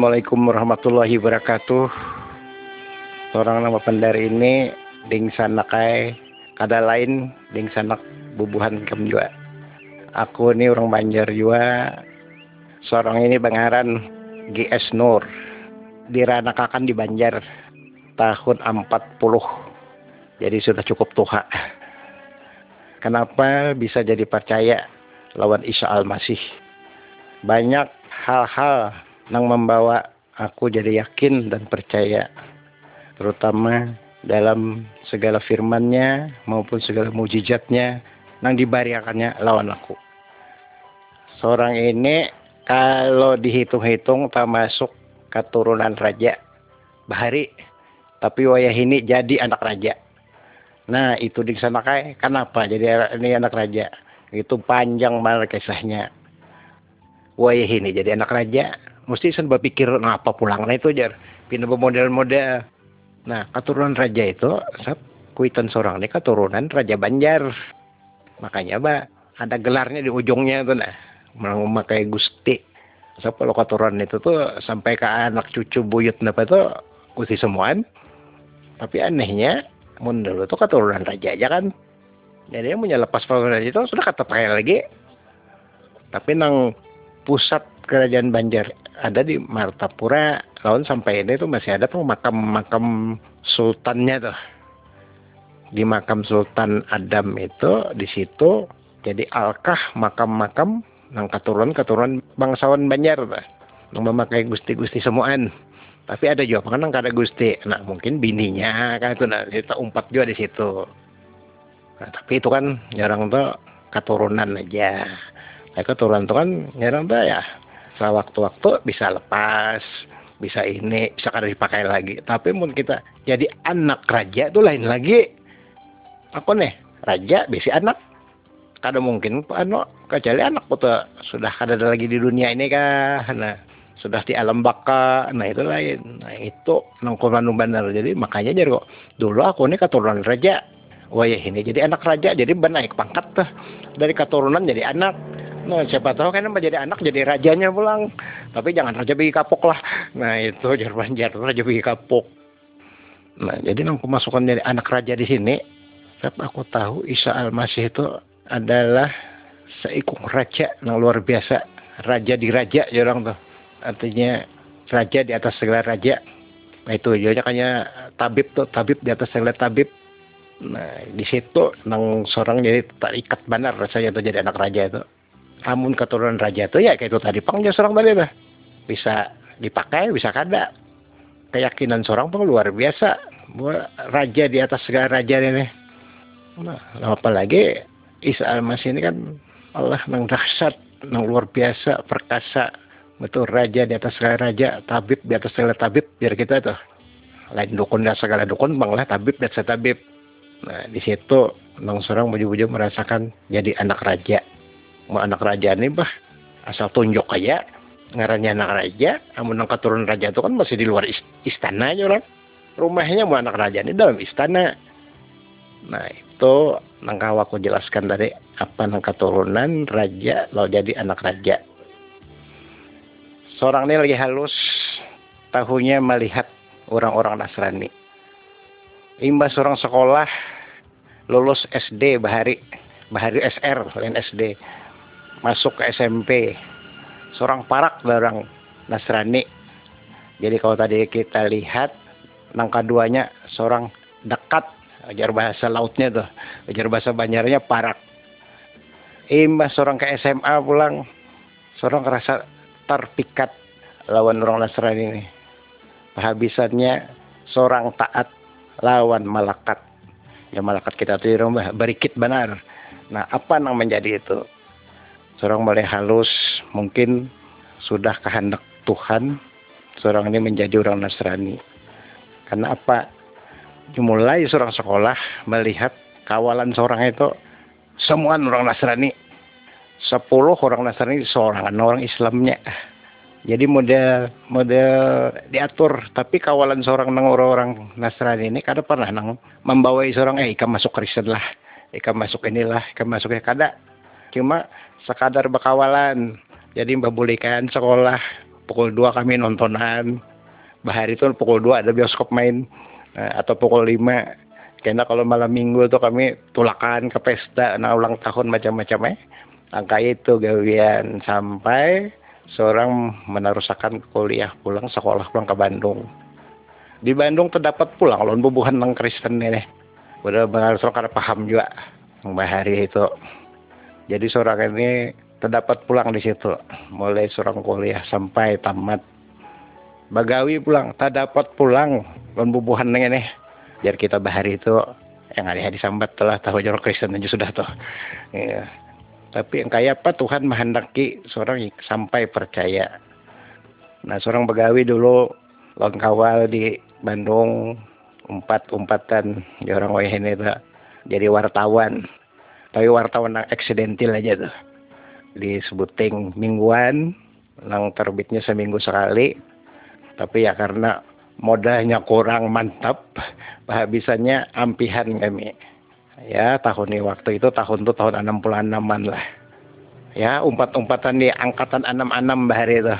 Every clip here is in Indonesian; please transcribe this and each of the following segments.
Assalamualaikum warahmatullahi wabarakatuh. Orang nama pendar ini ding sanakai kada lain ding sanak bubuhan kem juga. Aku ini orang Banjar juga. Seorang ini bangaran GS Nur. Diranakakan di Banjar tahun 40. Jadi sudah cukup tua. Kenapa bisa jadi percaya lawan Isa Al-Masih? Banyak hal-hal yang membawa aku jadi yakin dan percaya terutama dalam segala firmannya maupun segala mujizatnya yang dibariakannya lawan aku. Seorang ini kalau dihitung-hitung termasuk keturunan raja Bahari tapi wayah ini jadi anak raja. Nah itu di sana kayak kenapa jadi ini anak raja? Itu panjang banget kisahnya wayah ini jadi anak raja mesti sen berpikir ngapa pulang nah itu jar? Pindah model-model. Nah keturunan raja itu sab kuitan seorang ini keturunan raja Banjar. Makanya ba ada gelarnya di ujungnya tuh nah memakai gusti. So kalau keturunan itu tuh sampai ke anak cucu buyut apa tuh gusti semuaan tapi anehnya mun dulu tuh keturunan raja aja kan. Jadi yang punya lepas keturunan itu sudah kata pakai lagi. Tapi nang pusat kerajaan Banjar ada di Martapura lawan sampai ini tuh masih ada tuh makam-makam sultannya tuh. Di makam Sultan Adam itu di situ jadi alkah makam-makam nang keturunan-keturunan bangsawan Banjar tuh. Nang memakai gusti-gusti semuaan. Tapi ada juga kan nang ada gusti? Nah mungkin bininya kan itu nah kita umpat juga di situ. Nah, tapi itu kan jarang tuh keturunan aja. Nah, keturunan tuh kan jarang tuh ya setelah waktu-waktu bisa lepas bisa ini bisa kada dipakai lagi. Tapi mungkin kita jadi anak raja itu lain lagi. Apa nih? Raja besi anak. Kada mungkin anu kecuali anak putra sudah kada ada lagi di dunia ini kah? Nah sudah di alam baka. Nah itu lain. Nah itu nongkolan benar jadi makanya jadi kok dulu aku ini keturunan raja. Wah ya ini jadi anak raja. Jadi naik pangkat tuh. Dari keturunan jadi anak Nah, siapa tahu kan menjadi anak jadi rajanya pulang. Tapi jangan raja bagi kapok lah. Nah, itu jar banjar raja bagi kapok. Nah, jadi nang pemasukan jadi anak raja di sini, tapi aku tahu Isa Al-Masih itu adalah seikung raja yang luar biasa. Raja di raja ya orang tuh. Artinya raja di atas segala raja. Nah, itu jadinya kayaknya tabib tuh, tabib di atas segala tabib. Nah, di situ nang seorang jadi terikat benar rasanya tuh jadi anak raja itu amun keturunan raja itu ya kayak itu tadi panggil seorang tadi lah bisa dipakai bisa kada keyakinan seorang tuh luar biasa. Bahwa raja di atas segala raja ini. Nah apalagi Isa Al-Masih ini kan Allah nang dahsyat nang luar biasa perkasa. Betul raja di atas segala raja tabib di atas segala tabib biar kita tuh. Lain dukun dan segala dukun bang lah tabib dan tabib nah di situ nang seorang buju-buju merasakan jadi anak raja mau anak raja nih bah. Asal tunjuk aja ngarannya anak raja amun nang keturunan raja itu kan masih di luar istana aja orang. Rumahnya mau anak raja ini dalam istana. Nah itu nangka aku jelaskan dari apa nang keturunan raja lo jadi anak raja. Seorang ini lagi halus tahunya melihat orang-orang Nasrani. Imbas orang sekolah lulus SD Bahari Bahari SR lain SD masuk ke SMP seorang parak barang Nasrani. Jadi kalau tadi kita lihat nangka duanya seorang dekat ajar bahasa lautnya tuh ajar bahasa banjarnya parak imbas seorang ke SMA pulang seorang kerasa terpikat lawan orang Nasrani ini. Kehabisannya seorang taat lawan malakat ya malakat kita tuh berikit benar. Nah apa yang menjadi itu seorang mulai halus mungkin sudah kehendak Tuhan. Seorang ini menjadi orang Nasrani. Karena apa? Mulai seorang sekolah melihat kawalan seorang itu semua orang Nasrani. Sepuluh orang Nasrani seorang orang Islamnya. Jadi model model diatur. Tapi kawalan seorang nang orang-orang Nasrani ini kada pernah nang membawa seorang eh ikan masuk Kristen lah. Ikan masuk inilah ikan masuk kada cuma sekadar bekawalan. Jadi membolehkan sekolah pukul 2 kami nontonan. Bahari itu pukul 2 ada bioskop main nah, atau pukul 5 karena kalau malam minggu tuh kami tulakan ke pesta. Nah ulang tahun macam-macam eh. Angka itu gawian sampai seorang meneruskan kuliah pulang sekolah pulang ke Bandung. Di Bandung terdapat pulang lawan bubuhan nang Kristen ini. Udah benar karena paham juga bahari itu jadi seorang ini terdapat pulang di situ. Mulai seorang kuliah sampai tamat. Bagawi pulang tak dapat pulang dan bubuhan ini biar kita bahari itu yang di sambat telah tahu jorok Kristen aja sudah tuh. Ya. tapi yang kayak apa? Tuhan menghendaki seorang sampai percaya. Nah seorang begawi dulu lawan kawal di Bandung umpat umpatan di orang ini itu jadi wartawan tapi wartawan yang eksidentil aja tuh. Disebutin mingguan yang terbitnya seminggu sekali. Tapi ya karena modalnya kurang mantap kehabisannya ampihan kami. Ya tahun ini waktu itu tahun itu tahun 66an lah. Ya umpat-umpatan di angkatan 66 bahari itu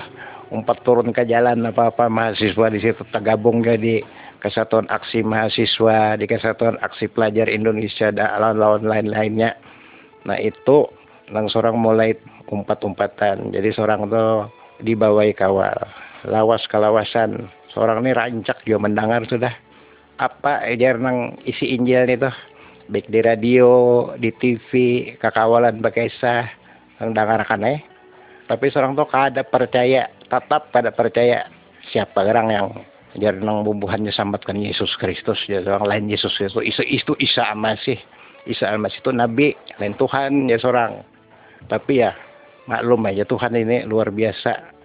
umpat turun ke jalan apa-apa mahasiswa di situ tergabung jadi kesatuan aksi mahasiswa di kesatuan aksi pelajar Indonesia dan lawan-lawan lain-lainnya. Nah itu lang seorang mulai umpat-umpatan. Jadi seorang tuh dibawai kawal. Lawas kalawasan. Seorang ini rancak juga mendengar sudah. Apa ejar nang isi Injil itu baik di radio di TV kekawalan sah yang dengarkan eh? Tapi seorang tuh kada percaya tetap kada percaya siapa orang yang jar nang bumbuhannya sambatkan Yesus Kristus ya orang lain Yesus itu itu itu Isa Masih Isa Masih itu nabi lain Tuhan ya seorang. Tapi ya maklum aja Tuhan ini luar biasa.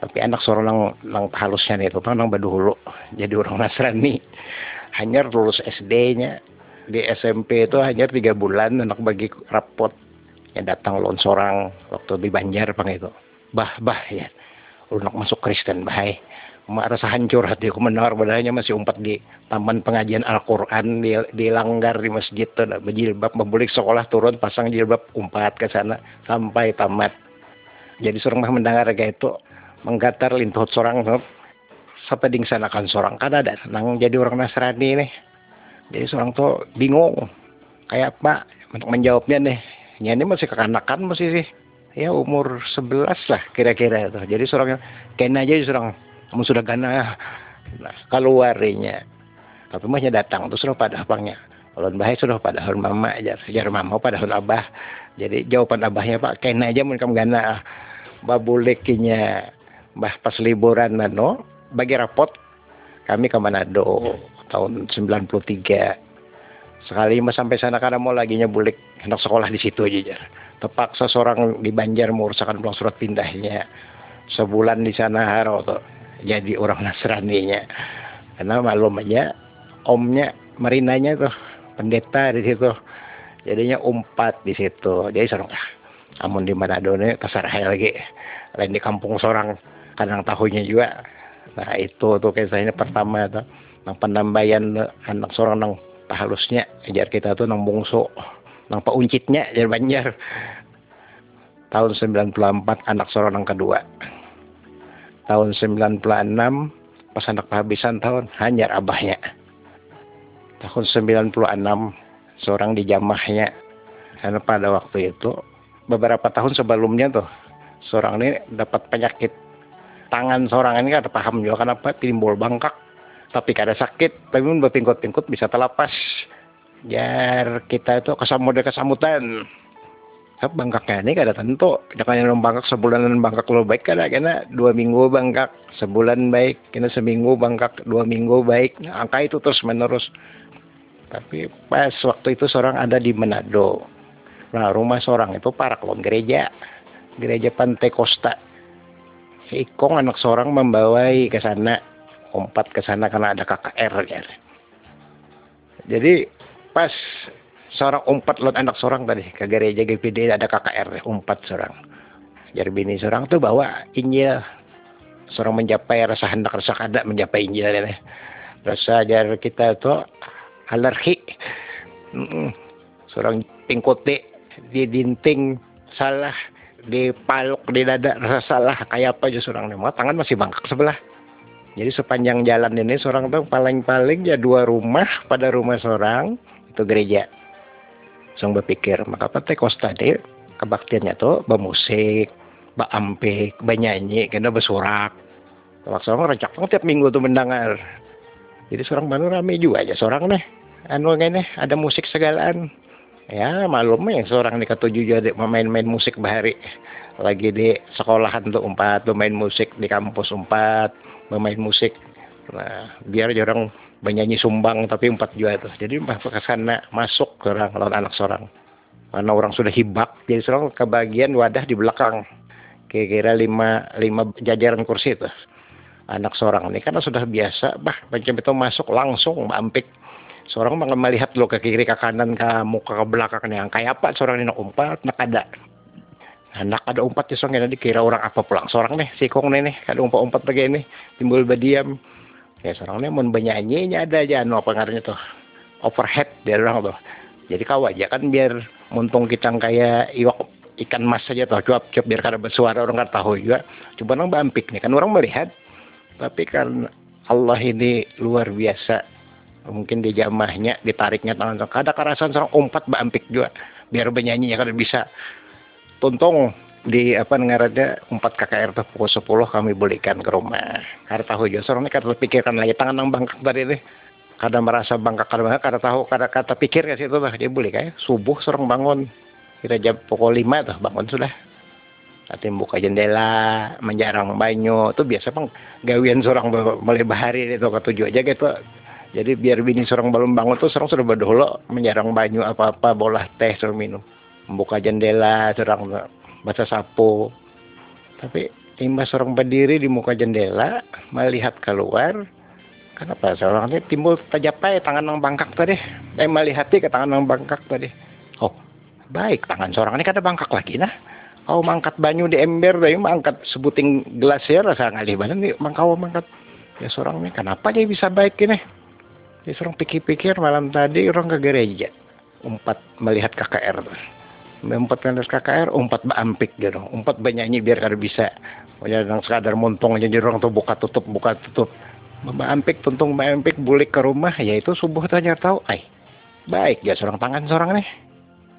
Tapi anak seorang lang, lang halusnya nih itu nang baduhulu jadi orang Nasrani. Hanya lulus SD-nya di SMP itu hanya tiga bulan anak bagi rapot. Yang datang lon seorang waktu di Banjar pang itu. Bah bah ya. Unak masuk Kristen bahai mak rasa hancur hati aku mendengar badannya masih umpat di taman pengajian Al-Quran. Di, di di masjid tuh. Berjilbab membulik sekolah turun pasang jilbab umpat ke sana sampai tamat. Jadi seorang mah mendengar kayak itu menggatar lintuh seorang sampai dingsanakan seorang kan ada nang jadi orang Nasrani nih. Jadi seorang tuh bingung. Kayak apa? Untuk menjawabnya nih. Ya ini masih kekanakan masih sih. Ya umur 11 lah kira-kira itu jadi seorang kena aja seorang kamu sudah gana nah, keluarnya tapi mahnya datang sudah pada abangnya. Kalau bahaya sudah pada hal mama aja. Jar mama pada hal abah. Jadi jawaban abahnya pak kena aja mun kamu gana babulekinya bah pas liburan nano bagi rapot kami ke Manado tahun 93 sekali mas sampai sana karena mau lagi bulik anak sekolah di situ aja terpaksa seorang di Banjar mengurusakan pulang surat pindahnya. Sebulan di sana haro tuh jadi orang Nasrani-nya. Karena maklum aja omnya marinanya tuh pendeta di situ. Jadinya umpat di situ. Jadi seorang ah amun di Manado ini terserah lagi. Lain di kampung seorang kadang tahunya juga. Nah itu tuh kisahnya pertama tuh. Nang penambahan anak seorang nang halusnya ajar kita tuh nang bungsu nang pauncitnya jar banjar. Tahun 94 anak seorang nang kedua tahun 96 pas anak kehabisan tahun hanyar abahnya. Tahun 96 seorang di jamahnya karena pada waktu itu beberapa tahun sebelumnya tuh seorang ini dapat penyakit. Tangan seorang ini kan paham juga kenapa timbul bangkak. Tapi kada sakit tapi pun berpingkut-pingkut bisa terlepas. Biar kita itu kesamudra kesamutan Hap bangkaknya ini kada tentu. Jangan yang bangkak sebulan bangkak lo baik kada kena dua minggu bangkak sebulan baik kena seminggu bangkak dua minggu baik. Nah, angka itu terus menerus. Tapi pas waktu itu seorang ada di Manado. Nah rumah seorang itu para kelon gereja. Gereja Pantai Costa. Ikong anak seorang membawai ke sana. Umpat ke sana karena ada KKR. Jadi pas seorang umpat lot anak seorang tadi. Ke gereja GPD ada KKR umpat seorang. Jadi bini seorang tuh bawa Injil. Seorang mencapai rasa hendak rasa kada mencapai Injil ini rasa ajar kita tuh alergi. Seorang pingkote di dinting salah. Dipaluk di dada rasa salah. Kayak apa aja seorang nih? Tangan masih bangkak sebelah. Jadi sepanjang jalan ini seorang tuh paling-paling ya dua rumah pada rumah seorang itu gereja Seorang berpikir maka apa teh kos tadi? Kebaktiannya tuh bermusik baampik banyanyi kena bersorak. Waktu seorang rancak tiap minggu tuh mendengar. Jadi seorang baru rame juga aja seorang nih. Anu nih ada musik segalaan. Ya malum ya seorang nih ketujuh jadi main-main musik bahari. Lagi di sekolahan tuh empat bermain musik di kampus empat bermain musik. Nah biar jarang bernyanyi sumbang tapi empat tuh jadi ke sana masuk ke orang lawan anak seorang. Karena orang sudah hibak jadi seorang kebagian wadah di belakang. Kira-kira lima lima jajaran kursi tuh anak seorang ini. Karena sudah biasa bah macam itu masuk langsung mampik. Seorang melihat lo ke kiri ke kanan ke muka ke belakang yang kayak apa seorang ini? Nak umpat nak ada. Anak ada umpat di songnya dikira orang apa pulang. Seorang nih si kong nih ada umpat umpat lagi ini timbul berdiam ya seorang nih mau bernyanyi ada aja. No apa ngaruhnya tuh overhead dia orang tuh. Jadi kau aja kan biar muntung kita kayak iwak ikan mas saja tuh. Cuap cuap biar kada bersuara orang kada tahu juga. Coba nang bampik nih kan orang melihat. Tapi kan Allah ini luar biasa. Mungkin di jamahnya ditariknya tangan kada karasan seorang umpat bampik juga. Biar bernyanyi ya kada bisa tuntung di apa ngarannya empat KKR tuh pukul sepuluh kami belikan ke rumah. Karena tahu juga soalnya karena pikirkan lagi tangan nang bangkak tadi nih kada merasa bangkak kada bangkak kada tahu kada kata pikir ke situ lah dia boleh kayak subuh seorang bangun. Kita jam pukul lima tuh bangun sudah. Nanti buka jendela menjarang banyu. Itu biasa bang gawian seorang mulai bahari itu ketujuh aja gitu. Jadi biar bini seorang belum bangun tuh seorang sudah berdolo menjarang banyu apa apa bola teh seorang minum. Membuka jendela seorang baca sapu tapi imbas seorang berdiri di muka jendela melihat keluar kenapa seorang ini timbul tajapai tangan yang bangkak tadi. Eh melihat ke tangan yang bangkak tadi. Oh baik tangan seorang ini kada bangkak lagi nah. Kau mangkat banyu di ember dari mangkat sebuting gelas ya rasa ngalih badan nih mangkau mangkat. Ya seorang ini kenapa dia bisa baik ini? Ya seorang pikir-pikir malam tadi orang ke gereja empat melihat KKR tuh empat pendas KKR empat bampik gitu empat bernyanyi biar kada bisa. Ya yang sekadar montong aja jadi orang tuh buka tutup buka tutup. Bampik tuntung bampik bulik ke rumah ya itu subuh tanya tahu ay baik ya seorang tangan seorang nih.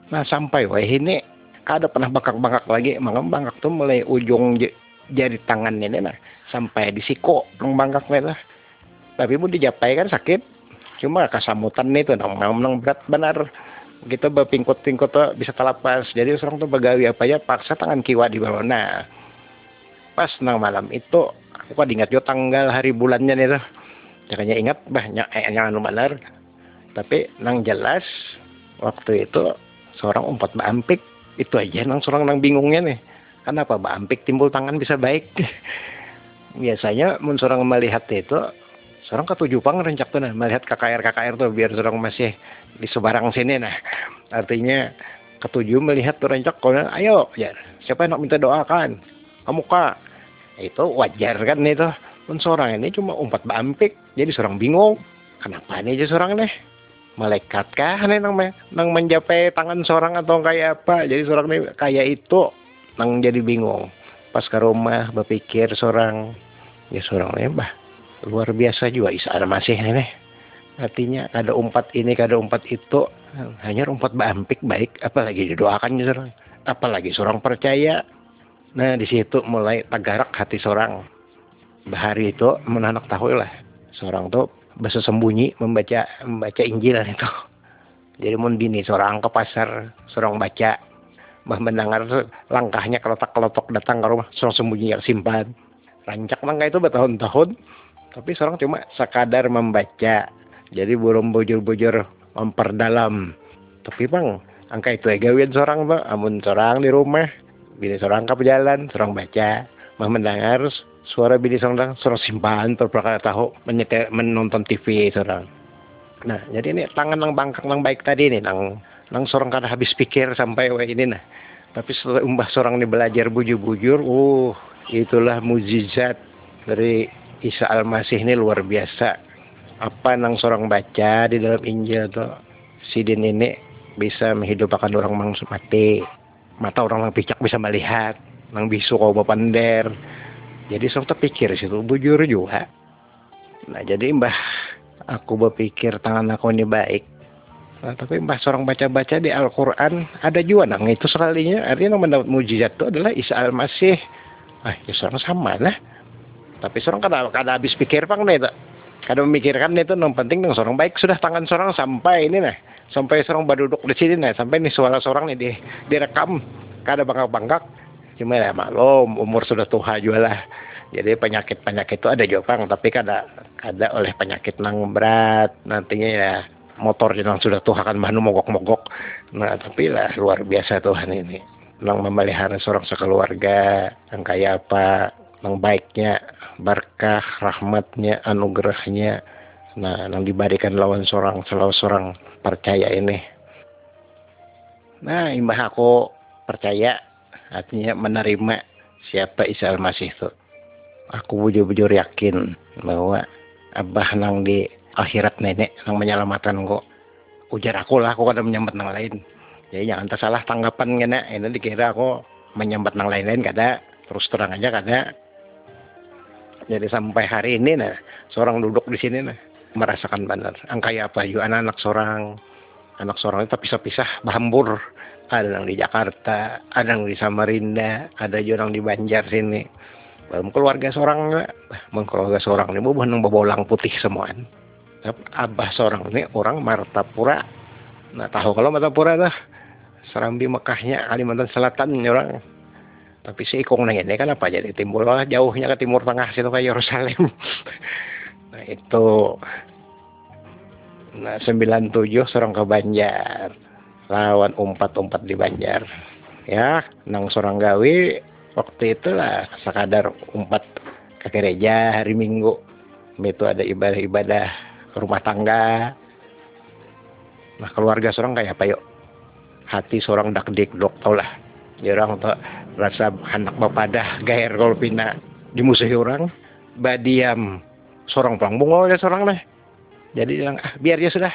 Nah sampai wah ini kada pernah bangkak-bangkak lagi mangga bangkak tuh mulai ujung jari tangan ini nah sampai di siko nang bangkak lah. Tapi pun dijapai kan sakit cuma kasamutan itu nang nang berat benar kita berpingkut-pingkut tuh bisa terlepas jadi seorang tuh begawi apa ya paksa tangan kiwa di bawah. Nah pas nang malam itu aku kan ingat yo tanggal hari bulannya nih tuh. Jangannya ingat banyak eh, jangan benar tapi nang jelas waktu itu seorang umpat bampik itu aja nang seorang nang bingungnya nih. Kenapa bampik timbul tangan bisa baik? Biasanya mun seorang melihat itu seorang ketujuh pang rencak tuh nah melihat KKR KKR tuh biar seorang masih di sebarang sini nah. Artinya ketujuh melihat terencak kalau ayo ya siapa yang nak minta doakan kamu kak. Itu wajar kan itu pun seorang ini cuma umpat bampik jadi seorang bingung. Kenapa nih aja seorang nih? Malaikat kah nih nang, nang menjapai tangan seorang atau kayak apa? Jadi seorang nih kayak itu nang jadi bingung. Pas ke rumah berpikir seorang ya seorang nih bah luar biasa juga Isa masih nih artinya ada umpat ini ada umpat itu. Hanya umpat bampik baik. Apalagi didoakan seorang apalagi seorang percaya. Nah di situ mulai tagarak hati seorang. Bahari itu menanak tahu lah. Seorang tuh sembunyi membaca membaca Injil itu. Jadi mun bini seorang ke pasar seorang baca. Bah mendengar langkahnya kalau tak kelotok datang ke rumah seorang sembunyi yang simpan. Rancak mangga itu bertahun-tahun tapi seorang cuma sekadar membaca. Jadi burung bujur-bujur memperdalam. Tapi bang angka itu ya gawian seorang bang. Amun seorang di rumah bini seorang ke jalan seorang baca. Mah mendengar suara bini seorang seorang simpan terperkara tahu menyetel menonton TV seorang. Nah jadi ini tangan nang bangkak nang baik tadi nih nang. Nang seorang kada habis pikir sampai wah ini nah. Tapi setelah umbah seorang ini belajar bujur-bujur uh itulah mujizat dari Isa Al-Masih ini luar biasa. Apa nang seorang baca di dalam Injil tuh sidin ini bisa menghidupkan orang mangsung mati. Mata orang yang picak bisa melihat nang bisu kau bapander jadi sok terpikir situ bujur juga. Nah jadi mbah aku berpikir tangan aku ini baik. Nah, tapi mbah seorang baca-baca di Al-Quran ada juga nang itu sekalinya artinya yang mendapat mujizat itu adalah Isa al-Masih. Ah ya sama lah tapi seorang kada kada habis pikir pang nih kada memikirkan itu yang penting yang seorang baik sudah tangan seorang sampai ini nah. Sampai seorang berduduk di sini nah. Sampai nih suara seorang nih di direkam. Kada bangkak bangkak cuma ya maklum umur sudah tua juga lah. Jadi penyakit penyakit itu ada juga pang tapi kada kada oleh penyakit nang berat. Nantinya ya motor yang sudah tua kan bahan mogok mogok nah tapi lah luar biasa Tuhan ini. Nang memelihara seorang sekeluarga yang kayak apa yang baiknya berkah rahmatnya anugerahnya. Nah yang diberikan lawan seorang selalu seorang percaya ini. Nah imbah aku percaya artinya menerima siapa Isa Al-Masih itu aku bujur-bujur yakin bahwa abah nang di akhirat nenek nang menyelamatkan kok. Ujar aku lah aku kada menyambat nang lain. Jadi jangan tersalah tanggapan ngene ini dikira aku menyambat nang lain-lain kada terus terang aja kada jadi sampai hari ini nah seorang duduk di sini nah merasakan benar. Angka apa? Yuk anak-anak seorang. Anak seorang itu pisah-pisah bahambur ada yang di Jakarta ada yang di Samarinda ada juga yang di Banjar sini. Belum keluarga seorang bang keluarga seorang ini bukan yang bolang putih semuaan abah seorang ini orang Martapura. Nah tahu kalau Martapura dah? Serambi Mekahnya Kalimantan Selatan orang tapi si Ikong nanya ini kan apa jadi timbul lah jauhnya ke timur tengah situ ke Yerusalem. Nah itu. Nah 97 seorang ke Banjar. Lawan umpat-umpat di Banjar. Ya nang seorang gawe waktu itu lah sekadar umpat ke gereja hari Minggu. Itu ada ibadah-ibadah rumah tangga. Nah keluarga seorang kayak apa yuk? Hati seorang dak dik dok tau lah. Orang tuh rasa anak bapadah gair kalau pina dimusuhi orang badiam seorang pulang bungo ya seorang lah jadi bilang ah biar ya sudah.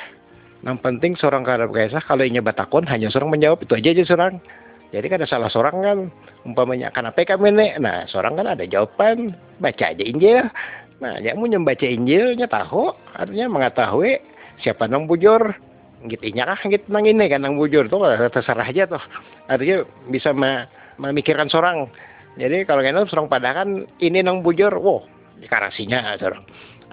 Yang penting seorang kadap kaisah kalau ingin batakon hanya seorang menjawab itu aja aja seorang jadi kan ada salah seorang kan umpamanya kenapa kami nih nah seorang kan ada jawaban baca aja Injil. Nah dia mau membaca Injilnya tahu artinya mengetahui siapa nang bujur. Gitu kah gitu nang ini kan nang bujur. Tuh terserah aja tuh. Artinya bisa me memikirkan seorang jadi kalau kena seorang pada kan ini nang bujur wow karasinya seorang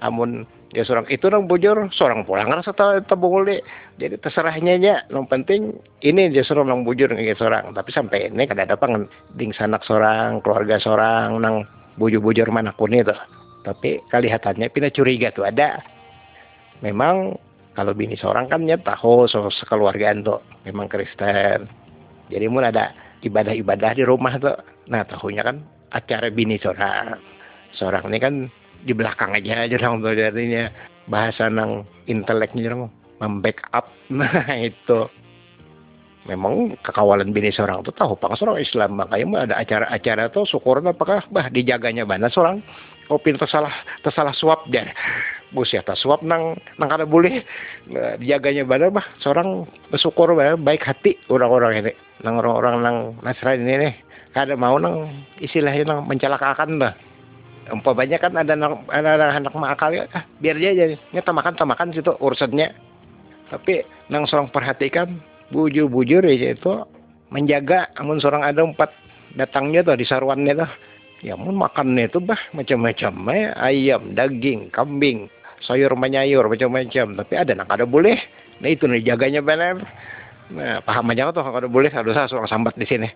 amun ya seorang itu nang bujur seorang pulang rasa tabung deh jadi terserahnya aja yang penting ini dia seorang nang bujur kayak seorang tapi sampai ini kada ada pang ding sanak seorang keluarga seorang nang bujur-bujur mana pun itu. Tapi kelihatannya pindah curiga tuh ada. Memang kalau bini seorang kan ya tahu so sekeluargaan tuh memang Kristen. Jadi mulai ada ibadah-ibadah di rumah tuh. Nah tahunya kan acara bini seorang seorang ini kan di belakang aja aja tuh jadinya. Bahasa nang inteleknya dong membackup. Nah itu. Memang kekawalan bini seorang tuh tahu pang seorang Islam makanya ada acara-acara tuh syukuran apakah bah dijaganya mana seorang. Kopi tersalah tersalah suap deh bos ya suap nang nang kada boleh. Dijaganya mana bah seorang bersyukur bah, baik hati orang-orang ini. Nang orang-orang nang Nasrani ini nih kada mau nang istilahnya nang mencelakakan bah umpamanya kan ada anak ada anak makal ya ah, biar dia aja nyata makan makan situ urusannya. Tapi nang seorang perhatikan bujur-bujur ya itu menjaga amun seorang ada empat datangnya tuh di saruannya tuh ya mun makannya itu bah macam-macam ya ayam daging kambing sayur menyayur macam-macam. Tapi ada nak ada boleh. Nah itu nih jaganya benar nah paham aja tuh kalau boleh harus seorang sambat di sini.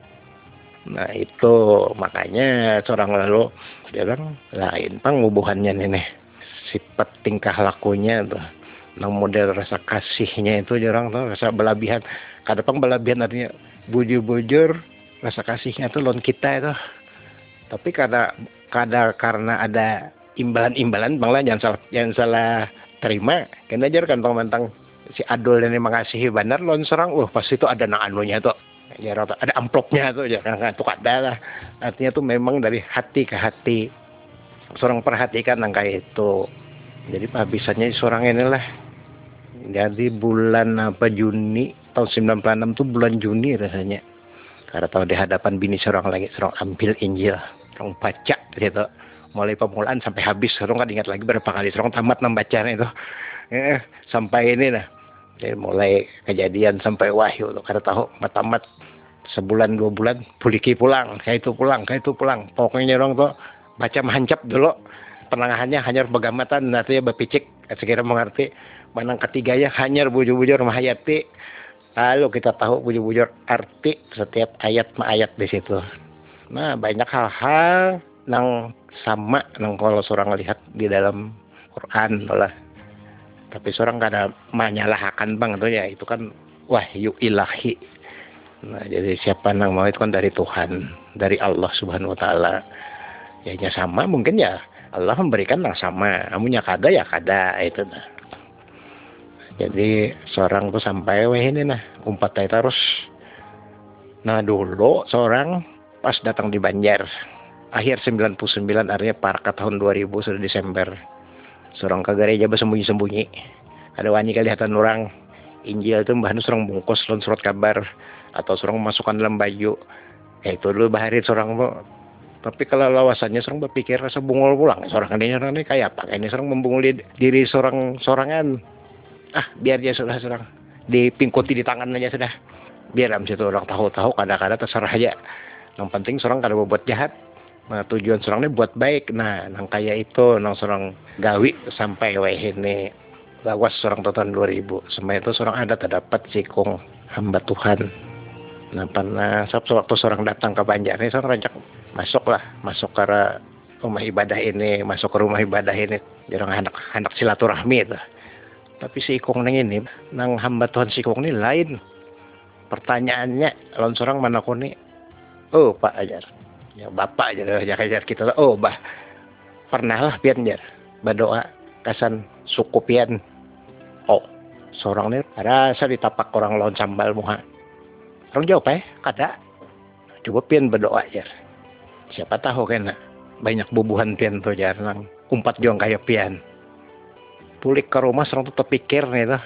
Nah itu. Makanya seorang lalu dia bilang lain pang hubungannya nih sifat tingkah lakunya tuh. Nang model rasa kasihnya itu jarang tuh rasa belabihan. Kadang belabihan artinya bujur-bujur rasa kasihnya tuh lon kita itu tapi karena karena ada imbalan-imbalan bang lah jangan salah jangan salah terima. Karena ajar kan tentang si Adol ini mengasihi benar lon serang wah pasti itu ada nang anunya tuh. Ya ada amplopnya tuh jangan kan tuh ada lah. Artinya tuh memang dari hati ke hati seorang perhatikan nang itu. Jadi bisanya seorang inilah jadi bulan apa Juni tahun 96 tuh bulan Juni rasanya. Karena tahu di hadapan bini seorang lagi seorang ambil Injil seorang baca gitu. Mulai pemulaan sampai habis seorang kan ingat lagi berapa kali. Seorang tamat membacanya itu. Eh, sampai ini nah. Jadi mulai kejadian sampai wahyu tuh karena tahu tamat. Sebulan dua bulan puliki pulang kayak itu pulang kayak itu pulang. Pokoknya orang tuh baca menghancap dulu. Penangahannya hanya begamatan artinya bapicik sekira mengerti manang ketiganya hanya bujur-bujur mahayati. Lalu kita tahu bujur-bujur arti setiap ayat ma ayat di situ nah banyak hal-hal nang sama nang kalau seorang lihat di dalam Quran lah tapi seorang kada menyalahkan bang itu ya itu kan wahyu ilahi Nah, jadi siapa yang mau itu kan dari Tuhan, dari Allah Subhanahu wa taala. Ya sama mungkin ya Allah memberikan yang sama. Amunya kada ya kada itu nah. Jadi seorang tuh sampai weh ini nah umpat terus. Nah dulu seorang pas datang di Banjar. Akhir 99 artinya parka tahun 2000 sudah Desember. Seorang ke gereja bersembunyi-sembunyi. Ada wani kelihatan orang. Injil itu mbah seorang bungkus lon surat kabar atau seorang masukkan dalam baju. Ya itu dulu bahari seorang tapi kalau lawasannya seorang berpikir rasa bungul pulang. Seorang ini orang ini kayak apa? Ini seorang membungul diri seorang sorangan. Ah biar dia sudah seorang dipingkuti di tangan aja sudah. Biar am situ orang tahu-tahu kadang-kadang terserah aja yang penting seorang kada buat jahat. Nah tujuan seorang ini buat baik. Nah nang kayak itu nang seorang gawi sampai weh ini lawas seorang tahun 2000 semua itu seorang ada terdapat sikung hamba Tuhan. Nah, pernah waktu seorang datang ke Banjar ini, seorang rancak masuk lah, masuk ke rumah ibadah ini, masuk ke rumah ibadah ini, jarang anak anak silaturahmi itu. Tapi si Ikong neng ini, nang hamba Tuhan si Ikong ini lain. Pertanyaannya, lawan seorang mana nih? Oh Pak Ajar, ya Bapak aja, ya ajar kita, oh bah, pernah lah pian jar, berdoa kasan suku pian. Oh, seorang ini rasa ditapak orang lawan sambal muha Orang jawab eh, kada. Coba pian berdoa aja. Siapa tahu kan banyak bubuhan pian tuh jarang. Umpat juang kayak pian. Pulik ke rumah serang tuh terpikir nih tuh.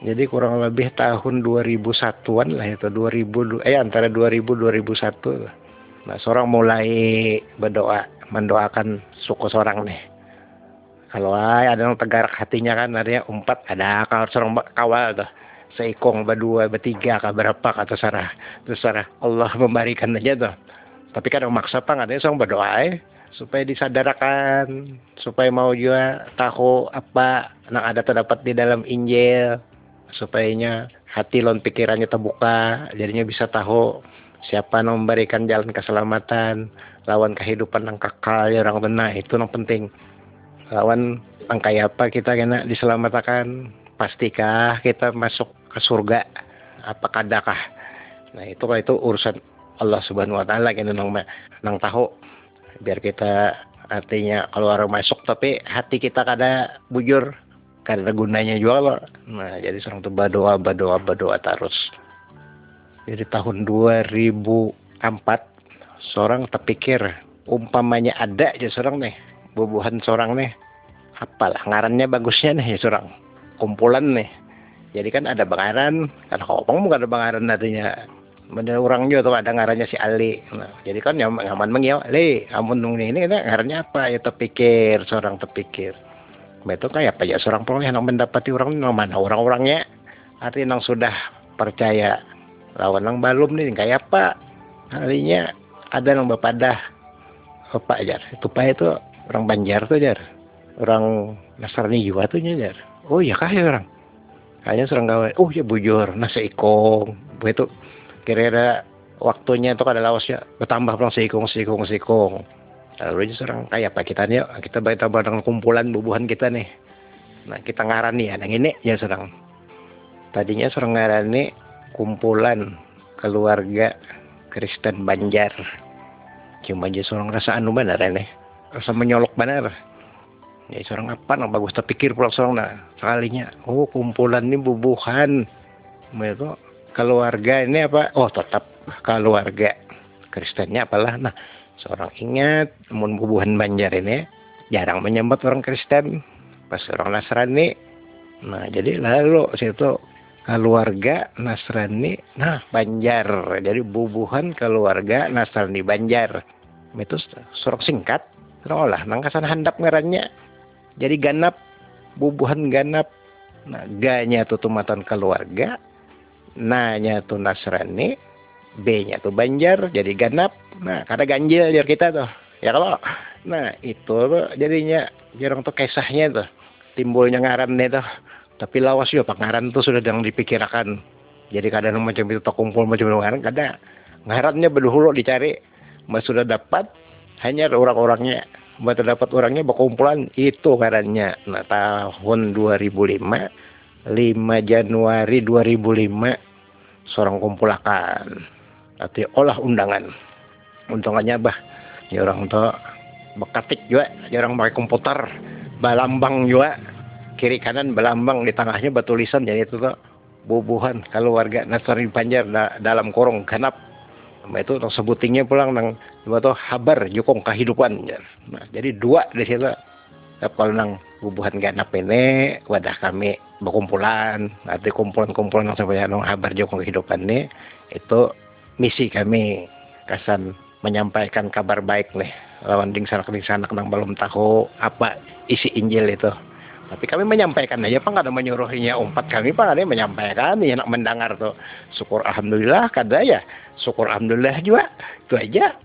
Jadi kurang lebih tahun 2001-an lah itu. 2000 eh antara 2000 2001. Nah, seorang mulai berdoa mendoakan suku seorang nih. Kalau ada yang tegar hatinya kan ada umpat ada kalau seorang kawal tuh. Seikong berdua bertiga kah berapa kata Sarah terus Sarah Allah memberikan aja tuh. Tapi kan maksa pak ada yang berdoa eh. Supaya disadarkan supaya mau juga tahu apa yang ada terdapat di dalam Injil supaya hati lon pikirannya terbuka jadinya bisa tahu siapa yang memberikan jalan keselamatan lawan kehidupan yang kekal ya orang benar. Itu yang penting. Lawan angkai apa kita kena diselamatkan pastikah kita masuk ke surga? Apa kadakah nah itu itu urusan Allah subhanahu wa ta'ala kan nang, nang tahu. Biar kita artinya kalau orang masuk tapi hati kita kada bujur kada gunanya juga loh nah jadi seorang tuh berdoa berdoa berdoa terus jadi tahun 2004 seorang terpikir umpamanya ada aja seorang nih bubuhan seorang nih apalah ngarannya bagusnya nih seorang kumpulan nih jadi kan ada bangaran kan kopong bukan ada bangaran artinya Bener orang juga tuh ada ngarannya si Ali. Nah, jadi kan yang ngaman mengiau, le, amun nung ini ini ngarannya apa? Ya terpikir, seorang terpikir. Itu kayak apa ya seorang pun yang mendapati orang nang mana orang-orangnya? Artinya nang sudah percaya lawan nang balum nih kayak apa? Artinya ada nang bapadah apa aja itu pak itu orang Banjar tuh jar. Orang Nasrani juga tuh jar. Oh iya kah ya orang? Hanya serang gawe oh ya bujur nasi ikong. Begitu. Kira-kira waktunya itu kada lawas ya. Bertambah pelang seikong seikong seikong lalu aja serang kayak apa kita nih kita baik dengan kumpulan bubuhan kita nih. Nah kita ngarani ya yang ini ya serang. Tadinya serang ngarani kumpulan keluarga Kristen Banjar. Cuma aja seorang rasa anu benar nih rasa menyolok benar. Ya seorang apa? Nang bagus terpikir pulang seorang nah sekalinya oh kumpulan ini bubuhan. Itu keluarga ini apa? Oh tetap keluarga Kristennya apalah. Nah seorang ingat mun bubuhan Banjar ini jarang menyambut orang Kristen. Pas orang Nasrani nah jadi lalu situ keluarga Nasrani nah Banjar. Jadi bubuhan keluarga Nasrani Banjar. Itu surat singkat olah nangkasan handap ngarannya. Jadi ganap bubuhan ganap. Nah ganya tuh tumatan keluarga nanya tuh Nasrani B-nya tuh Banjar jadi ganap. Nah kada ganjil jar kita tuh ya kalau nah itu jadinya jarang tuh kisahnya tuh timbulnya ngaran nih tuh. Tapi lawas juga pangaran tuh sudah yang dipikirkan jadi kadang macam itu tak kumpul macam ngaran kada ngarannya berdahulu dicari mas sudah dapat hanya orang-orangnya buat terdapat orangnya berkumpulan itu ngarannya. Nah tahun 2005 5 Januari 2005 seorang kumpulakan arti olah undangan. Untungannya bah. Ya orang tuh bekatik juga. Ya orang pakai komputer balambang juga. Kiri kanan balambang di tengahnya batulisan jadi itu tuh bubuhan. Kalau warga Nasrani Banjar da, dalam korong ganap itu sebutingnya pulang nang tuh habar jukong kehidupan. Nah jadi dua di situ. Kalau nang bubuhan ganap ini wadah kami berkumpulan. Nanti kumpulan-kumpulan yang sampai nang habar jukong kehidupan ini itu misi kami kesan menyampaikan kabar baik nih lawan ding sanak ding sanak nang belum tahu apa isi Injil itu. Tapi kami menyampaikan aja pak ada menyuruhnya umpat kami pak ada menyampaikan. Ya nak mendengar tuh. Syukur alhamdulillah kada ya. Syukur alhamdulillah juga. Itu aja.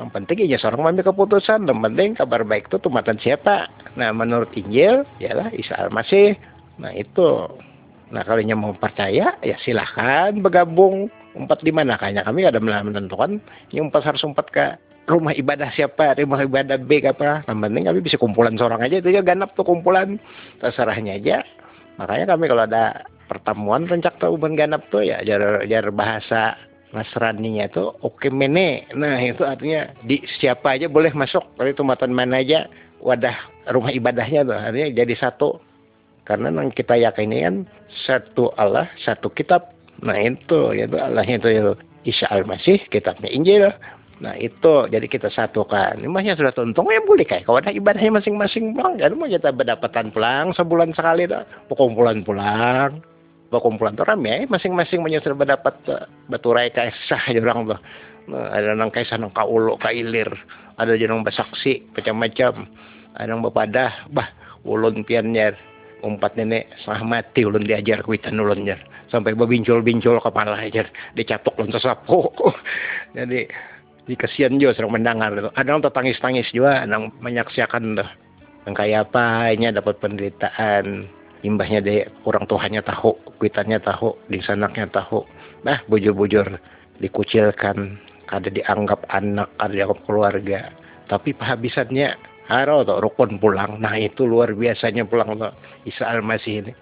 Yang penting aja seorang mengambil keputusan. Yang penting kabar baik itu tumatan siapa. Nah menurut Injil ialah Isa Al-Masih. Nah itu. Nah kalau mau percaya ya silahkan bergabung empat di mana? Kayaknya kami ada menentukan. Yang empat harus empat ke rumah ibadah siapa? Rumah ibadah B apa? Yang penting kami bisa kumpulan seorang aja. Itu ya ganap tuh kumpulan. Terserahnya aja. Makanya kami kalau ada pertemuan rencak tuh uban ganap tuh ya jar jar bahasa Nasraninya itu oke mene. Nah itu artinya di siapa aja boleh masuk. Kalau itu matan mana aja wadah rumah ibadahnya tuh artinya jadi satu. Karena yang kita yakini kan satu Allah satu kitab Nah itu, yaitu Allahnya itu yaitu Isa Al-Masih, kitabnya Injil. Nah itu, jadi kita satukan. Imahnya sudah tuntung, ya boleh kayak. Ada ibadahnya masing-masing pulang, kan mau kita berdapatan pulang sebulan sekali dah. Pekumpulan pulang. Pekumpulan itu rame ya, masing-masing menyusul berdapat baturai kaisah ya orang tuh. Nah, ada nang kaisah nang kaulo, kailir. Ada jenong bersaksi, macam-macam. Ada nang bepadah, bah, ulun piannya umpat nenek setengah mati ulun diajar kuitan ulun jar. Sampai berbincul-bincul kepala aja dicatok ulun sesapu jadi di kesian juga serang mendengar ada yang tangis-tangis juga yang menyaksikan tuh. Yang kayak apa ini dapat penderitaan. Imbahnya deh orang tuanya tahu kuitannya tahu di sanaknya tahu. Nah bujur-bujur dikucilkan. Kada dianggap anak kada dianggap keluarga. Tapi penghabisannya Haro tuh rukun pulang. Nah itu luar biasanya pulang tuh Isa Al-Masih ini.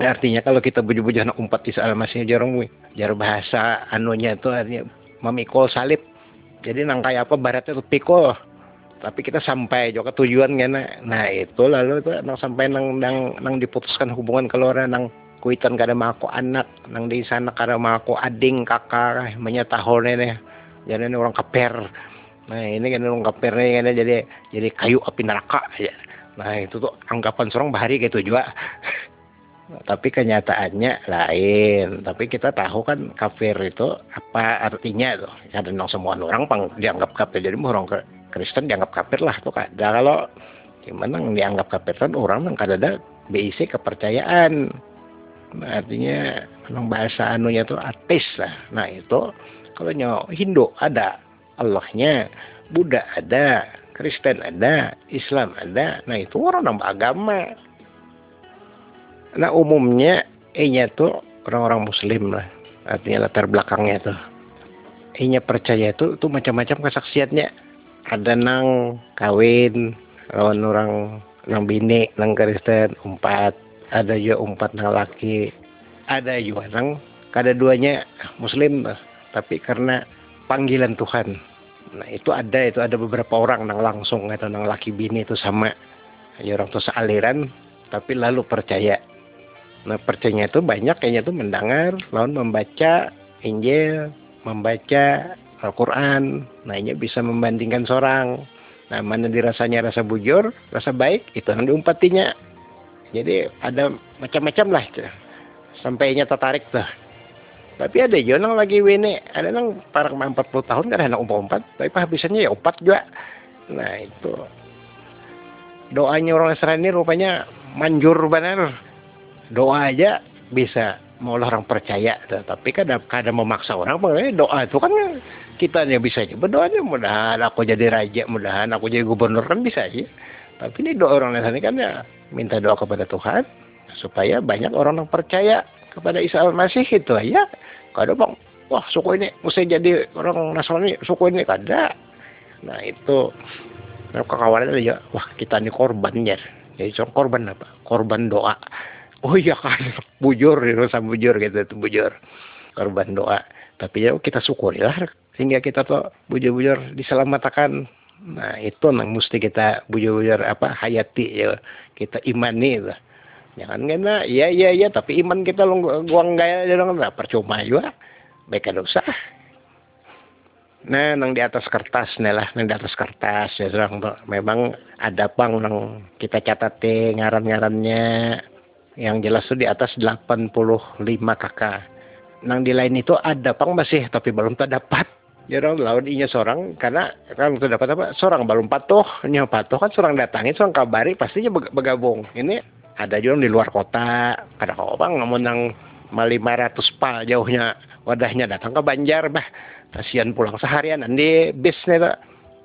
Artinya kalau kita bujuk-bujuk anak umpat Isa Al-Masih jarang wi. Jar bahasa anunya itu artinya memikul salib. Jadi nang kayak apa baratnya tuh pikul. Tapi kita sampai juga tujuan kan. Nah itu lalu itu nang sampai nang nang, nang diputuskan hubungan keluarga nang kuitan kada mako anak nang di sana kada mako ading kakak menyatahol nih jadi ini orang kaper Nah ini kan kapirnya kan jadi jadi kayu api neraka aja. Nah itu tuh anggapan seorang bahari gitu juga. tapi kenyataannya lain. Tapi kita tahu kan kafir itu apa artinya tuh. Karena semua orang pang dianggap kafir. Jadi orang Kristen dianggap kafir lah tuh kan. Kalau gimana yang dianggap kafir kan orang yang ada BIC kepercayaan. Artinya memang bahasa anunya tuh ateis lah. Nah itu kalau Hindu ada Allahnya Buddha ada Kristen ada Islam ada. Nah itu orang nambah agama. Nah umumnya nya tuh orang-orang muslim lah. Artinya latar belakangnya tuh nya percaya itu tuh macam-macam kesaksiannya. Ada nang kawin lawan orang nang bini nang Kristen umpat. Ada juga umpat nang laki. Ada juga nang kada duanya muslim tapi karena panggilan Tuhan Nah itu ada itu ada beberapa orang nang langsung atau nang laki bini itu sama ya orang tuh sealiran tapi lalu percaya. Nah percaya itu banyak kayaknya tuh mendengar lalu membaca Injil, membaca Al-Quran. Nah ini bisa membandingkan seorang. Nah mana dirasanya rasa bujur, rasa baik itu yang diumpatinya. Jadi ada macam-macam lah sampainya tertarik tuh tapi ada juga yang lagi wene ada yang parang 40 tahun kan anak umpat tapi habisannya ya empat juga. Nah itu. Doanya orang Nasrani rupanya manjur benar doa aja bisa mau orang percaya tapi kadang kadang memaksa orang doa itu kan kita yang bisa aja. Berdoanya mudahan aku jadi raja mudahan aku jadi gubernur kan bisa aja. Tapi ini doa orang Nasrani kan ya minta doa kepada Tuhan supaya banyak orang yang percaya kepada Isa al-Masih itu aja kada bang. Wah suku ini mesti jadi orang Nasrani suku ini kada. Nah itu. Nah, kekawalan aja wah kita ini korbannya jadi korban apa? Korban doa. Oh iya kan. Bujur rasa bujur gitu itu bujur. Korban doa. Tapi ya kita syukurilah sehingga kita tuh bujur-bujur diselamatkan. Nah itu yang mesti kita bujur-bujur apa hayati ya kita imani lah jangan kena iya iya iya tapi iman kita lo guang gaya aja dong percuma juga. Baik ada usah nah nang di atas kertas nih lah nang di atas kertas ya serang memang ada pang nang kita catat ngaran-ngarannya. Yang jelas tuh di atas 85 kakak. Nang di lain itu ada pang masih tapi belum terdapat. Ya dong lawan inya seorang karena kan dapat apa? Seorang belum patuh nya patuh kan seorang datangi seorang kabari pastinya bergabung ini ada juga di luar kota. Ada bang namun yang 500 pal jauhnya wadahnya datang ke Banjar bah. Kasihan pulang seharian nanti bisnya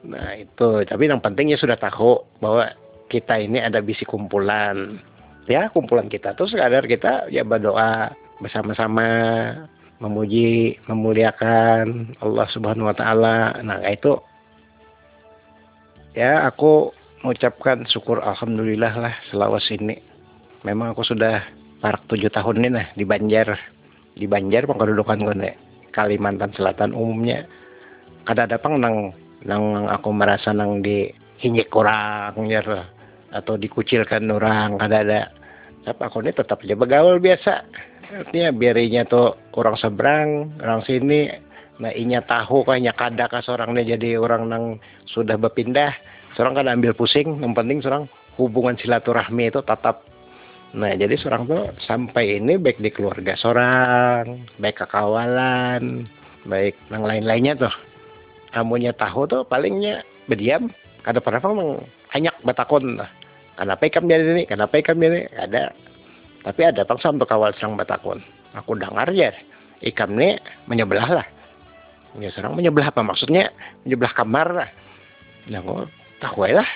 nah itu. Tapi yang pentingnya sudah tahu bahwa kita ini ada bisi kumpulan. Ya kumpulan kita terus sekadar kita ya berdoa bersama-sama memuji memuliakan Allah Subhanahu wa taala. Nah itu. Ya aku mengucapkan syukur alhamdulillah lah selawas ini memang aku sudah parak tujuh tahun ini nah di Banjar. Di Banjar pengkedudukan gue Kalimantan Selatan umumnya. Kada ada pang nang nang aku merasa nang di hinyek kurang ya atau dikucilkan orang kada ada. Tapi aku ini tetap aja begaul biasa. Artinya biarinya tuh kurang seberang orang sini. Nah inya tahu kayaknya kada kas orang ini jadi orang nang sudah berpindah. Seorang kan ambil pusing yang penting seorang hubungan silaturahmi itu tetap nah jadi seorang tuh sampai ini baik di keluarga seorang baik kekawalan baik yang lain-lainnya tuh kamunya tahu tuh palingnya berdiam kada pernah memang banyak batakon lah Kenapa ikan biar ini? Kenapa biar ini? Ada. Tapi ada paksa untuk kawal serang batakon. Aku dengar ya, ikan ini menyebelah lah. Ya serang menyebelah apa maksudnya? Menyebelah kamar lah. Nah, tahu lah.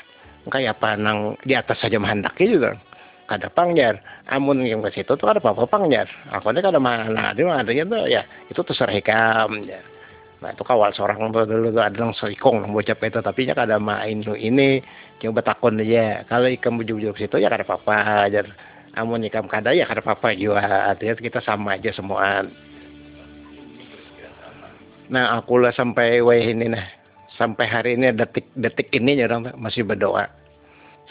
Kayak apa nang di atas saja menghendaki juga. Kada pangjar. Amun yang ke situ tuh ada apa-apa pangjar. Aku ini kada mana ada adanya tuh ya itu terserah hikam. Ya. Nah itu kawal seorang tuh dulu tuh ada yang serikong yang bocap itu tapi nya kada main lu ini coba takon aja kalau ikan bujuk-bujuk situ ya kada apa-apa aja amun ikan kada ya kada apa-apa juga artinya kita sama aja semua nah aku lah sampai wah ini nah sampai hari ini detik-detik ini ya orang masih berdoa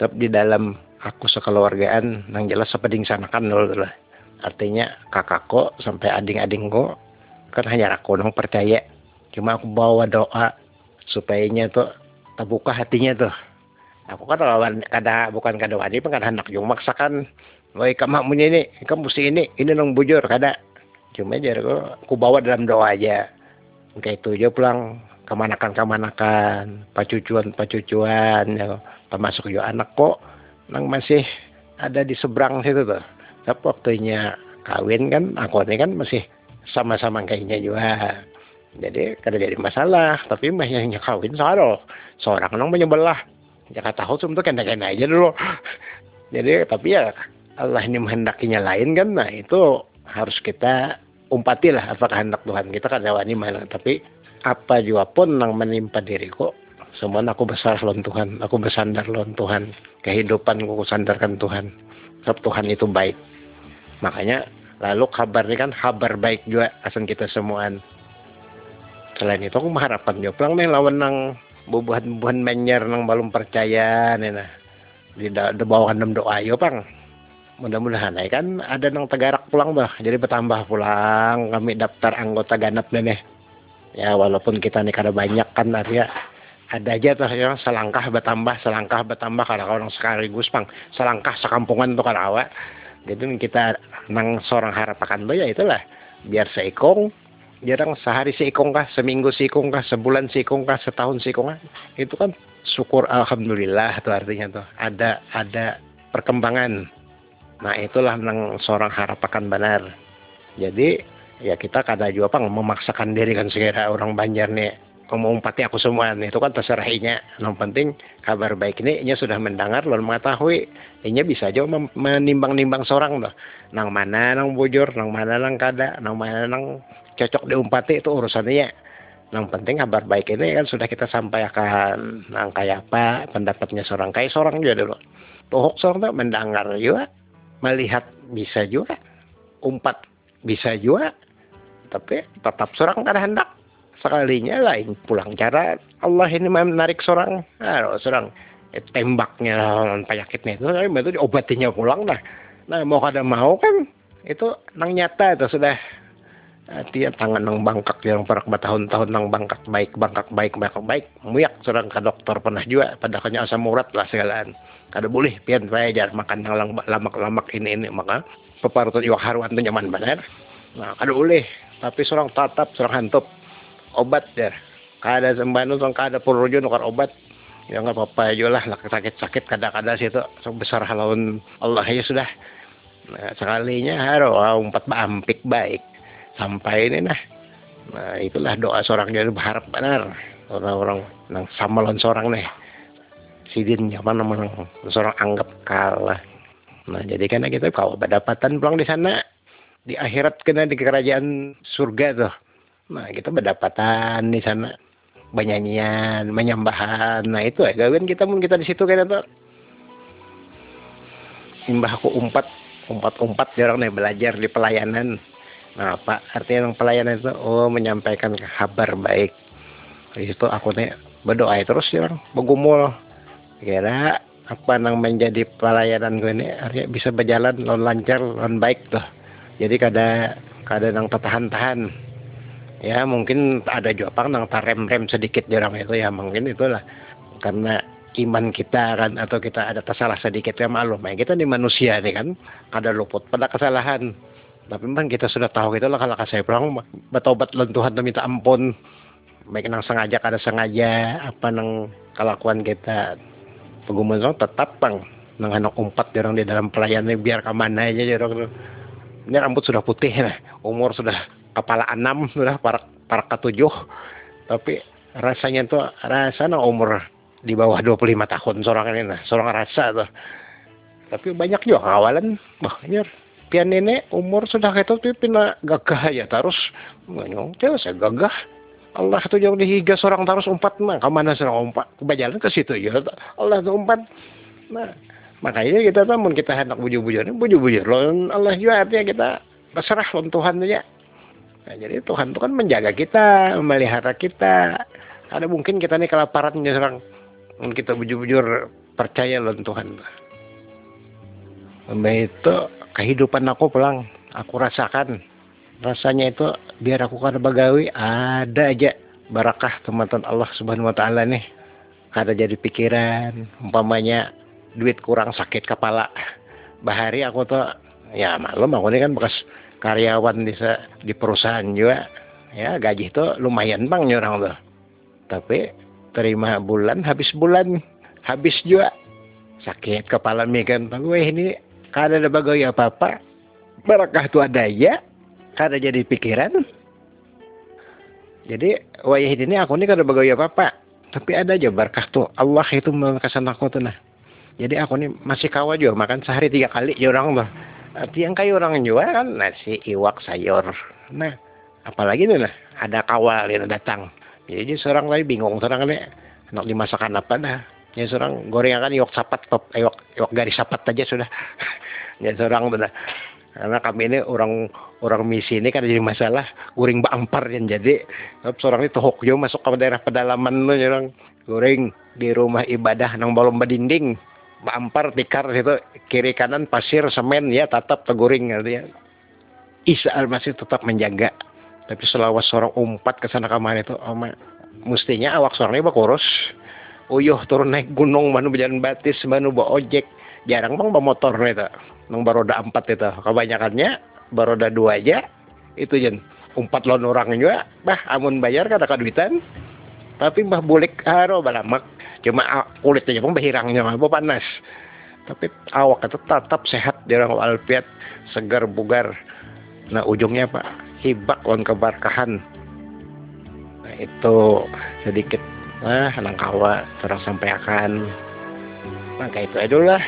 sebab di dalam aku sekeluargaan nang jelas sepeding sanakan dulu. Lah artinya kakakku sampai ading-adingku kan hanya aku nang percaya. Cuma aku bawa doa supaya tuh terbuka hatinya tuh. Aku kan lawan kada bukan kada wani kan hendak yung maksakan. Woi kamu punya ini, kamu mesti ini, ini nong bujur kada. Cuma aja aku, aku bawa dalam doa aja. Kayak itu aja pulang kemanakan kemanakan, pacucuan pacucuan, ya, termasuk juga anak kok, nang masih ada di seberang situ tuh. Tapi waktunya kawin kan, aku ini kan masih sama-sama kayaknya juga. Jadi kada jadi masalah tapi mbahnya kawin soal. Seorang nang menyebelah ya kata tahu tuh kena-kena aja dulu. Jadi tapi ya Allah ini menghendakinya lain kan nah itu harus kita umpati lah apa kehendak Tuhan kita kan wani mana tapi apa juga pun yang menimpa diriku semua aku besar lawan Tuhan aku bersandar lawan Tuhan kehidupan aku sandarkan Tuhan. Sebab Tuhan itu baik. Makanya lalu kabar ini kan kabar baik juga asan kita semuaan. Selain itu aku mengharapkan juga. Pulang nih lawan nang bubuhan-bubuhan menyer nang belum percaya nih nah. Di da, bawah enam doa yo pang mudah-mudahan ya kan ada nang tegarak pulang bah jadi bertambah pulang kami daftar anggota ganap nih ya walaupun kita nih kada banyak kan artinya ada aja tuh yang selangkah bertambah selangkah bertambah karena orang sekaligus pang selangkah sekampungan tuh karawa jadi kita nang seorang harapakan tuh ya itulah. Biar seikong jarang sehari seikong kah seminggu seikong kah sebulan seikong kah setahun seikong kah. Itu kan syukur alhamdulillah tuh artinya tuh. Ada ada perkembangan. Nah itulah nang seorang harapakan benar. Jadi ya kita kada juga apa memaksakan diri kan segera orang Banjar nih mengumpati aku semua itu kan terserah inya. Yang penting kabar baik ini inya sudah mendengar lalu mengetahui. Inya bisa aja menimbang-nimbang seorang loh. Nang mana nang bujur nang mana nang kada nang mana nang cocok diumpati itu urusannya yang penting kabar baik ini kan sudah kita sampaikan. Nang kayak apa pendapatnya seorang kayak seorang juga dulu. Tohok seorang tuh mendengar juga melihat bisa juga umpat bisa juga tapi tetap seorang kada hendak sekalinya lain pulang. Cara Allah ini menarik seorang. Nah, seorang eh, tembaknya lawan penyakitnya itu itu diobatinya pulang nah nah mau kada mau kan itu nang nyata itu sudah. Dia tangan nang bangkak yang perak bertahun-tahun nang bangkak baik bangkak baik bangkak baik. Muyak seorang ke dokter pernah juga pada kanya asam urat lah segalaan. Kada boleh pian saya jar makan nang lamak-lamak ini ini maka. Peparutut iwak haruan itu nyaman benar. Nah kada boleh. Tapi seorang tatap seorang hantup obat ya kada sembanu tong kada purjo nukar obat. Ya nggak apa-apa aja lah sakit-sakit kada-kada situ so besar halawan Allah ya sudah. Nah, sekalinya haro umpat bampik baik. Sampai ini nah. Nah itulah doa seorang jadi berharap benar. Orang-orang nang samalon seorang nih. Sidin apa namanya seorang anggap kalah. Nah jadi karena kita kalau berdapatan pulang di sana. Di akhirat kena di kerajaan surga tuh Nah, kita berdapatan di sana bernyanyian, menyambahan. Nah, itu ya gawin kita pun kita di situ kan itu. Simbah aku umpat, umpat-umpat jarang nih belajar di pelayanan. Nah, apa artinya yang pelayanan itu? Oh, menyampaikan kabar baik. Di situ aku nih berdoa terus orang begumul. Kira apa yang menjadi pelayanan gue ini artinya bisa berjalan non lancar, non baik tuh. Jadi kada kada nang tahan-tahan ya mungkin ada Jepang yang rem-rem sedikit jarang itu ya mungkin itulah. Karena iman kita kan atau kita ada tersalah sedikit ya malu ya kita di manusia nih kan ada luput pada kesalahan. Tapi memang kita sudah tahu gitu lah kalau saya pulang betobat lan Tuhan minta ampun. Baik nang sengaja kada sengaja apa nang kelakuan kita. Pegumun tetap bang nang anak umpat jarang di dalam pelayanan biar ke mana aja jarang ini rambut sudah putih nah umur sudah kepala enam sudah para para ketujuh. Tapi rasanya tuh rasa nah umur di bawah 25 tahun seorang ini nah seorang rasa tuh. Tapi banyak juga kawalan banyak pian nenek umur sudah kayak tapi pina gagah ya terus. Nganyong saya gagah. Allah tuh jauh dihiga seorang terus umpat. Mah ke mana seorang umpat? Kebajalan ke situ ya Allah tuh umpat. Nah makanya kita tuh kita hendak bujur-bujur bujur-bujur. Allah juga artinya kita berserah Tuhan aja Nah, jadi Tuhan itu kan menjaga kita, memelihara kita. Ada mungkin kita nih kelaparan serang kita bujur-bujur percaya loh Tuhan. Mbak itu kehidupan aku pulang, aku rasakan. Rasanya itu biar aku kada bagawi ada aja barakah teman-teman Allah Subhanahu wa taala nih. Kada jadi pikiran, umpamanya duit kurang sakit kepala. Bahari aku tuh ya maklum aku ini kan bekas karyawan di di perusahaan juga ya gaji itu lumayan bang orang tuh. Tapi terima bulan habis bulan habis juga. Sakit kepala mikiran gue ini kada ada bagai apa apa barakah tuh ada ya kada jadi pikiran. Jadi wayah ini aku ini kada bagai apa apa tapi ada aja berkah tuh. Allah itu mengkesan aku tuh nah. Jadi aku ini masih kawal juga makan sehari tiga kali ya orang tuh yang kayak orang jual kan nasi iwak sayur. Nah apalagi nih lah ada kawal yang datang. Jadi seorang lagi bingung seorang nih nak dimasakan apa dah? Ya seorang goreng kan iwak sapat top iwak iwak garis sapat aja sudah. Ya seorang tuh karena kami ini orang orang misi ini kan jadi masalah goreng bampar yang jadi. Seorang itu hokyo masuk ke daerah pedalaman lo orang. Goreng di rumah ibadah nang balom dinding bampar tikar itu kiri kanan pasir semen ya tetap teguring ya. Isa masih tetap menjaga. Tapi selawas seorang umpat ke sana ke mana itu oh, mestinya awak seorang ini kurus uyuh turun naik gunung manu berjalan batis manu bawa ojek jarang bang bawa motor itu nang baroda empat itu. Kebanyakannya baroda dua aja. Itu jen empat lon orang juga. Bah amun bayar kada kaduitan tapi bah bulik haro balamak cuma kulitnya pun bahirangnya mah panas tapi awak itu tetap sehat di orang walafiat segar bugar. Nah ujungnya pak hibak on keberkahan. Nah itu sedikit nah nangkawa terus sampai akan maka itu adalah